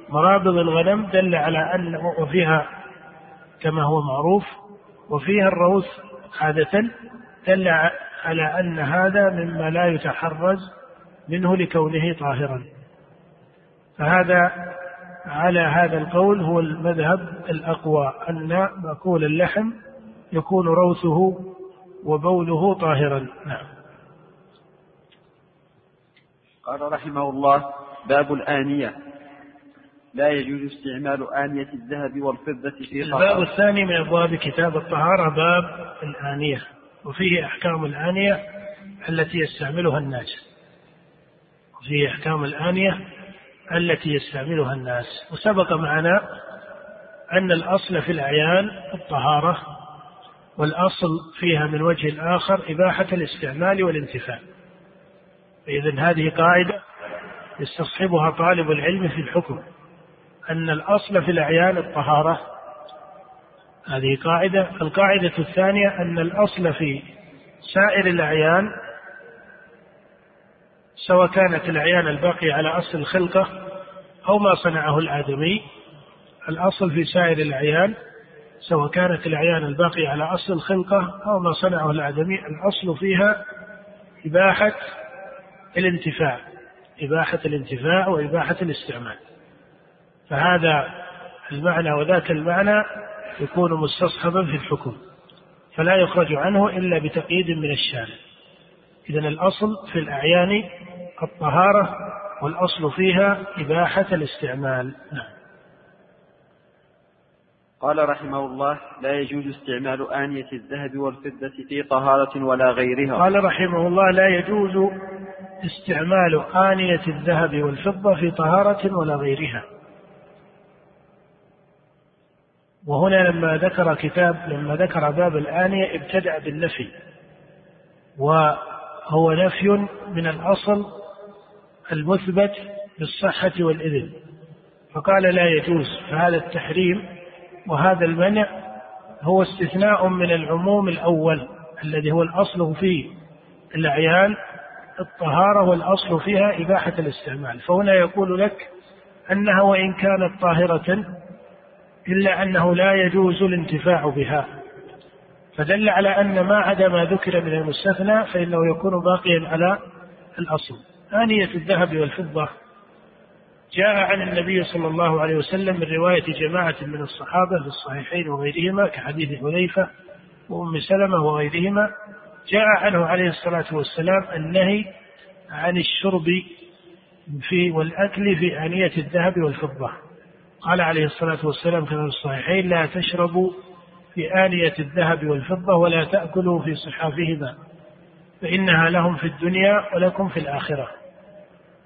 مرابض الغنم دل على أن وفيها كما هو معروف وفيها الروث عادة دل على أن هذا مما لا يتحرز منه لكونه طاهرا. فهذا على هذا القول هو المذهب الأقوى أن مأكول اللحم يكون روثه وبوله طاهرا. نعم. قال رحمه الله باب الآنية. لا يجوز استعمال آنية الذهب والفضة في الباب الثاني من أبواب كتاب الطهارة باب الآنية. وفيه أحكام الآنية التي يستعملها الناس. وفيه أحكام الآنية التي يستعملها الناس. وسبق معنا أن الأصل في الأعيان الطهارة والأصل فيها من وجه آخر إباحة الاستعمال والانتفاع. فإذا هذه قاعدة يستصحبها طالب العلم في الحكم. أن الأصل في الأعيان الطهارة هذه قاعدة. القاعدة الثانية أن الأصل في سائر الأعيان سواء كانت الأعيان الباقية على أصل الخلقة أو ما صنعه الآدمي. الأصل في سائر الأعيان سواء كانت الأعيان الباقية على أصل الخلقة أو ما صنعه الآدمي الأصل فيها إباحة الانتفاع إباحة الانتفاع وإباحة الاستعمال. فهذا المعنى وذاك المعنى يكون مستصحبا في الحكم فلا يخرج عنه إلا بتقييد من الشارع. إذا الأصل في الأعيان الطهارة والأصل فيها إباحة الاستعمال. نعم. قال رحمه الله لا يجوز استعمال آنية الذهب والفضة في طهارة ولا غيرها. قال رحمه الله لا يجوز استعمال آنية الذهب والفضة في طهارة ولا غيرها. وهنا لما ذكر كتاب لما ذكر باب الآنية ابتدأ بالنفي. وهو نفي من الأصل المثبت بالصحة والإذن. فقال لا يجوز فهذا التحريم وهذا المنع. هو استثناء من العموم الأول الذي هو الأصل في الأعيان الطهارة والأصل فيها إباحة الاستعمال. فهنا يقول لك أنها وإن كانت طاهرة إلا أنه لا يجوز الانتفاع بها. فدل على أن ما عدا ما ذكر من المستثنى فإنه يكون باقيا على الأصل. آنية الذهب والفضة. جاء عن النبي صلى الله عليه وسلم من رواية جماعة من الصحابة في الصحيحين وغيرهما كحديث حذيفة وأم سلمة وغيرهما. جاء عنه عليه الصلاة والسلام النهي عن الشرب في والأكل في آنية الذهب والفضة. قال عليه الصلاة والسلام كما في الصحيحين لا تشربوا في آنية الذهب والفضة ولا تأكلوا في صحافهما فإنها لهم في الدنيا ولكم في الآخرة.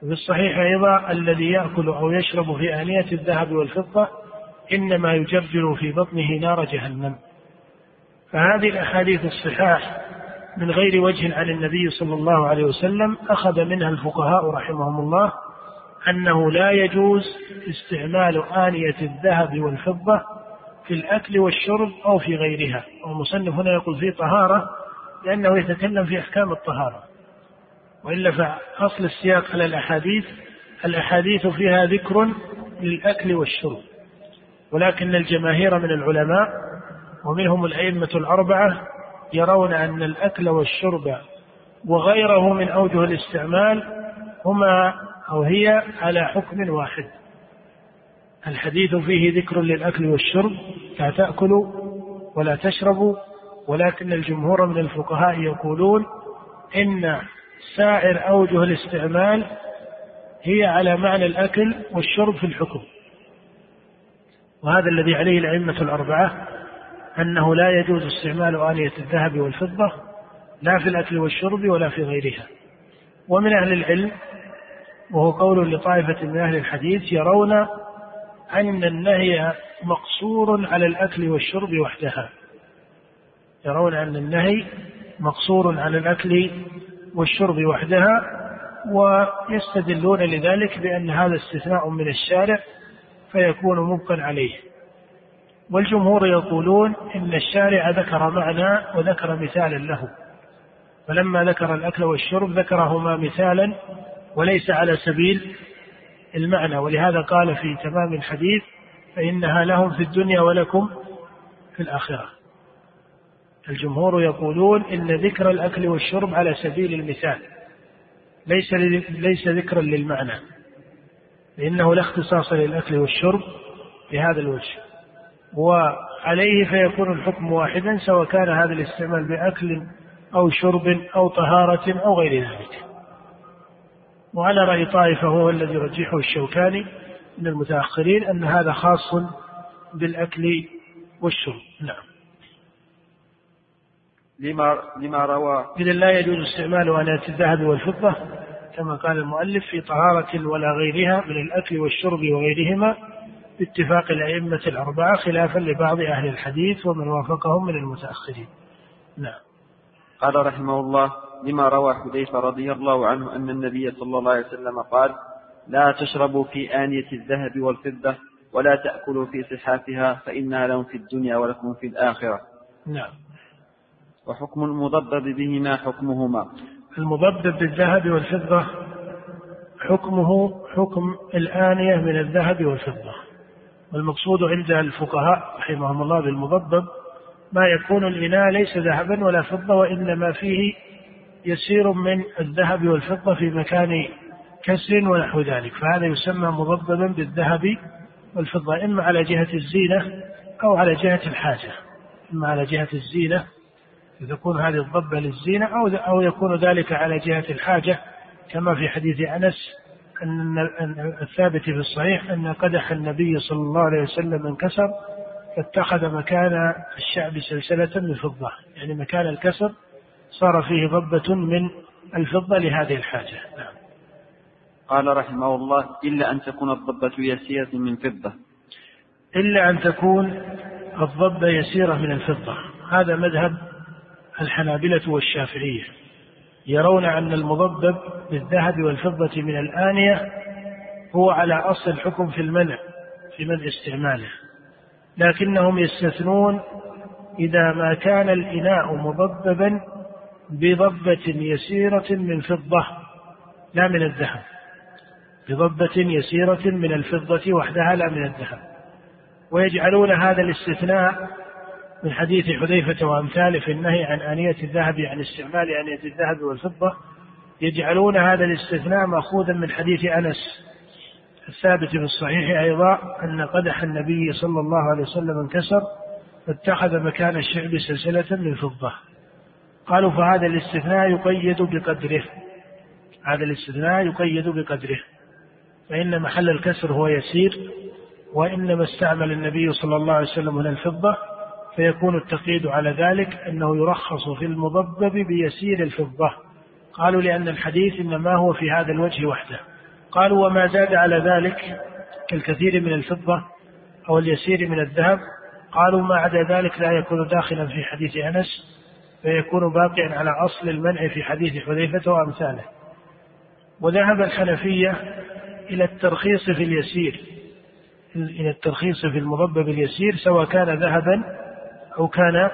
وفي الصحيح أيضا الذي يأكل أو يشرب في آنية الذهب والفضة إنما يجرجر في بطنه نار جهنم. فهذه الأحاديث الصحاح من غير وجه عن النبي صلى الله عليه وسلم أخذ منها الفقهاء رحمهم الله أنه لا يجوز استعمال آنية الذهب والفضة في الأكل والشرب أو في غيرها. والمصنف هنا يقول في طهارة لأنه يتكلم في أحكام الطهارة. وإلا فأصل السياق على الأحاديث الأحاديث فيها ذكر للأكل والشرب. ولكن الجماهير من العلماء ومنهم الأئمة الأربعة يرون أن الأكل والشرب وغيره من أوجه الاستعمال هما أو هي على حكم واحد. الحديث فيه ذكر للأكل والشرب لا تأكلوا ولا تشربوا ولكن الجمهور من الفقهاء يقولون إن سائر أوجه الاستعمال هي على معنى الأكل والشرب في الحكم. وهذا الذي عليه الأئمة الأربعة أنه لا يجوز استعمال آنية الذهب والفضة لا في الأكل والشرب ولا في غيرها. ومن أهل العلم وهو قول لطائفة من أهل الحديث يرون أن النهي مقصور على الأكل والشرب وحدها. يرون أن النهي مقصور على الأكل والشرب وحدها ويستدلون لذلك بأن هذا استثناء من الشارع فيكون مبقا عليه. والجمهور يقولون إن الشارع ذكر معنى وذكر مثالا له. فلما ذكر الأكل والشرب ذكرهما مثالا وليس على سبيل المعنى ولهذا قال في تمام الحديث فإنها لهم في الدنيا ولكم في الآخرة. الجمهور يقولون إن ذكر الأكل والشرب على سبيل المثال ليس ليس ذكرا للمعنى لأنه لا اختصاص للأكل والشرب بهذا الوجه. وعليه فيكون الحكم واحدا سواء كان هذا الاستعمال بأكل أو شرب أو طهارة أو غير ذلك. وعلى رأي طائفة هو الذي يرجحه الشوكاني من المتأخرين أن هذا خاص بالأكل والشرب. نعم. لما لما روى إذا لا يجوز استعمال آنية الذهب والفضة كما قال المؤلف في طهارة ولا غيرها من الأكل والشرب وغيرهما باتفاق الأئمة الأربعة خلافا لبعض أهل الحديث ومن وافقهم من المتأخرين. نعم. قال رحمه الله لما روى حذيفة رضي الله عنه أن النبي صلى الله عليه وسلم قال لا تشربوا في آنية الذهب والفضة ولا تأكلوا في صحافها فإنها لهم في الدنيا ولكم في الآخرة. نعم. وحكم المضبب بهما حكمهما. المضبب بالذهب والفضة حكمه حكم الآنية من الذهب والفضة. والمقصود عند الفقهاء رحمهم الله بالمضبب ما يكون الإناء ليس ذهبا ولا فضة وإنما فيه يسير من الذهب والفضة في مكان كسر ونحو ذلك. فهذا يسمى مضببا بالذهب والفضة إما على جهة الزينة أو على جهة الحاجة. إما على جهة الزينة تكون هذه الضبة للزينة أو أو يكون ذلك على جهة الحاجة. كما في حديث أنس أن الثابت في الصحيح أن قدح النبي صلى الله عليه وسلم انكسر فاتخذ مكان الشعب سلسلة من فضة يعني مكان الكسر صار فيه ضبة من الفضة لهذه الحاجة. نعم. قال رحمه الله إلا أن تكون الضبة يسيرة من فضة. إلا أن تكون الضبة يسيرة من الفضة. هذا مذهب الحنابلة والشافعية. يرون أن المضبب بالذهب والفضة من الآنية هو على أصل الحكم في المنع في منع استعماله. لكنهم يستثنون إذا ما كان الإناء مضببا بضبة يسيرة من فضة لا من الذهب. بضبة يسيرة من الفضة وحدها لا من الذهب. ويجعلون هذا الاستثناء من حديث حذيفة وأمثاله في النهي عن آنية الذهب عن استعمال آنية الذهب والفضة. يجعلون هذا الاستثناء مأخوذا من حديث أنس الثابت في الصحيح أيضا أن قدح النبي صلى الله عليه وسلم انكسر فاتخذ مكان الشعب سلسلة من فضة. قالوا فهذا الاستثناء يقيد بقدره. هذا الاستثناء يقيد بقدره. فإن محل الكسر هو يسير وإنما استعمل النبي صلى الله عليه وسلم هنا الفضة فيكون التقييد على ذلك أنه يرخص في المضبب بيسير الفضة. قالوا لأن الحديث إنما هو في هذا الوجه وحده. قالوا وما زاد على ذلك كالكثير من الفضة أو اليسير من الذهب. قالوا ما عدا ذلك لا يكون داخلا في حديث أنس. فيكون باقيا على أصل المنع في حديث حذيفة وأمثاله. وذهب الحنفية إلى الترخيص في اليسير إلى الترخيص في المضبب اليسير سواء كان ذهبا أو كان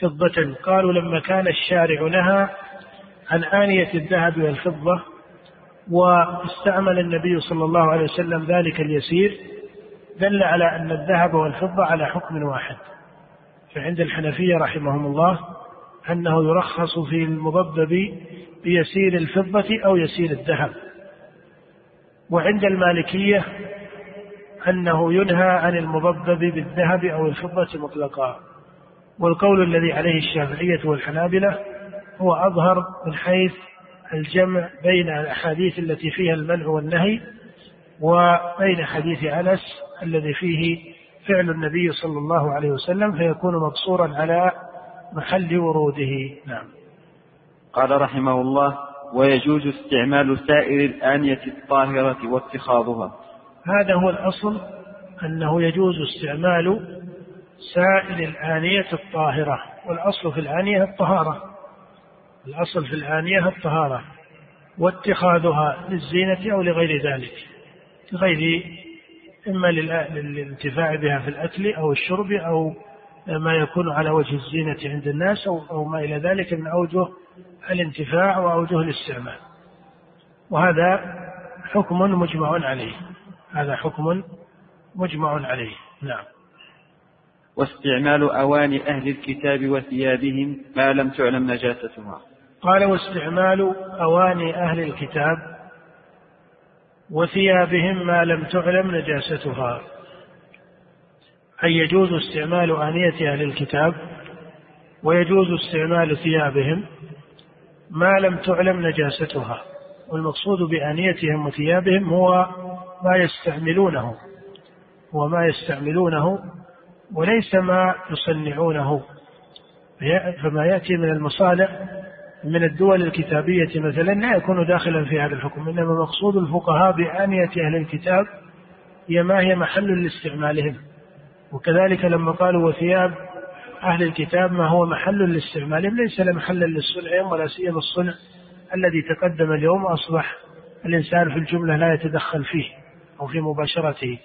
فضة. قالوا لما كان الشارع نهى عن آنية الذهب والفضة واستعمل النبي صلى الله عليه وسلم ذلك اليسير دل على أن الذهب والفضة على حكم واحد. فعند الحنفية رحمهم الله أنه يرخص في المضبب بيسير الفضة أو يسير الذهب. وعند المالكية أنه ينهى عن المضبب بالذهب أو الفضة مطلقا. والقول الذي عليه الشافعية والحنابلة هو أظهر من حيث الجمع بين الأحاديث التي فيها المنع والنهي وبين حديث أنس الذي فيه فعل النبي صلى الله عليه وسلم فيكون مقصورا على محل وروده. نعم. قال رحمه الله ويجوز استعمال سائر الآنية الطاهرة واتخاذها. هذا هو الأصل أنه يجوز استعمال سائر الآنية الطاهرة. والأصل في الآنية الطهارة. الأصل في الآنية الطهارة. واتخاذها للزينة أو لغير ذلك. لغير إما للانتفاع بها في الأكل أو الشرب أو ما يكون على وجه الزينة عند الناس أو ما إلى ذلك من أوجه الانتفاع وأوجه الاستعمال. وهذا حكم مجمع عليه. هذا حكم مجمع عليه. نعم. واستعمال أواني أهل الكتاب وثيابهم ما لم تعلم نجاستها قال واستعمال أواني أهل الكتاب وثيابهم ما لم تعلم نجاستها. أي يجوز استعمال آنية أهل الكتاب ويجوز استعمال ثيابهم ما لم تعلم نجاستها. والمقصود بآنيتهم وثيابهم هو ما يستعملونه هو ما يستعملونه وليس ما يصنعونه. فما يأتي من المصانع من الدول الكتابية مثلا لا يكون داخلا في هذا الحكم إنما مقصود الفقهاء بآنية أهل الكتاب هي ما هي محل لاستعمالهم. وكذلك لما قالوا وثياب أهل الكتاب ما هو محل لاستعمالهم ليس محلا للصنع ولا سيما الصنع الذي تقدم اليوم أصبح الإنسان في الجملة لا يتدخل فيه أو في مباشرته.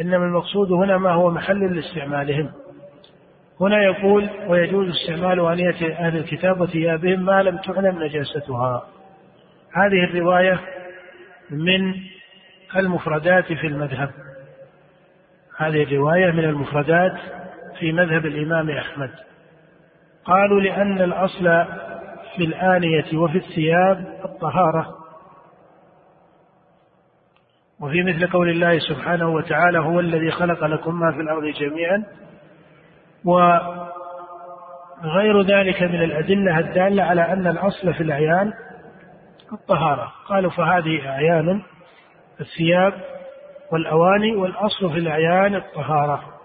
إنما المقصود هنا ما هو محل لاستعمالهم. هنا يقول ويجوز استعمال آنية أهل الكتاب وثيابهم ما لم تعلم نجاستها هذه الرواية من المفردات في المذهب. هذه الرواية من المفردات في مذهب الإمام أحمد. قالوا لأن الأصل في الآنية وفي الثياب الطهارة. وفي مثل قول الله سبحانه وتعالى هو الذي خلق لكم ما في الأرض جميعا. وغير ذلك من الأدلة الدالة على أن الأصل في الأعيان الطهارة. قالوا فهذه أعيان الثياب والأواني والأصل في الأعيان الطهارة.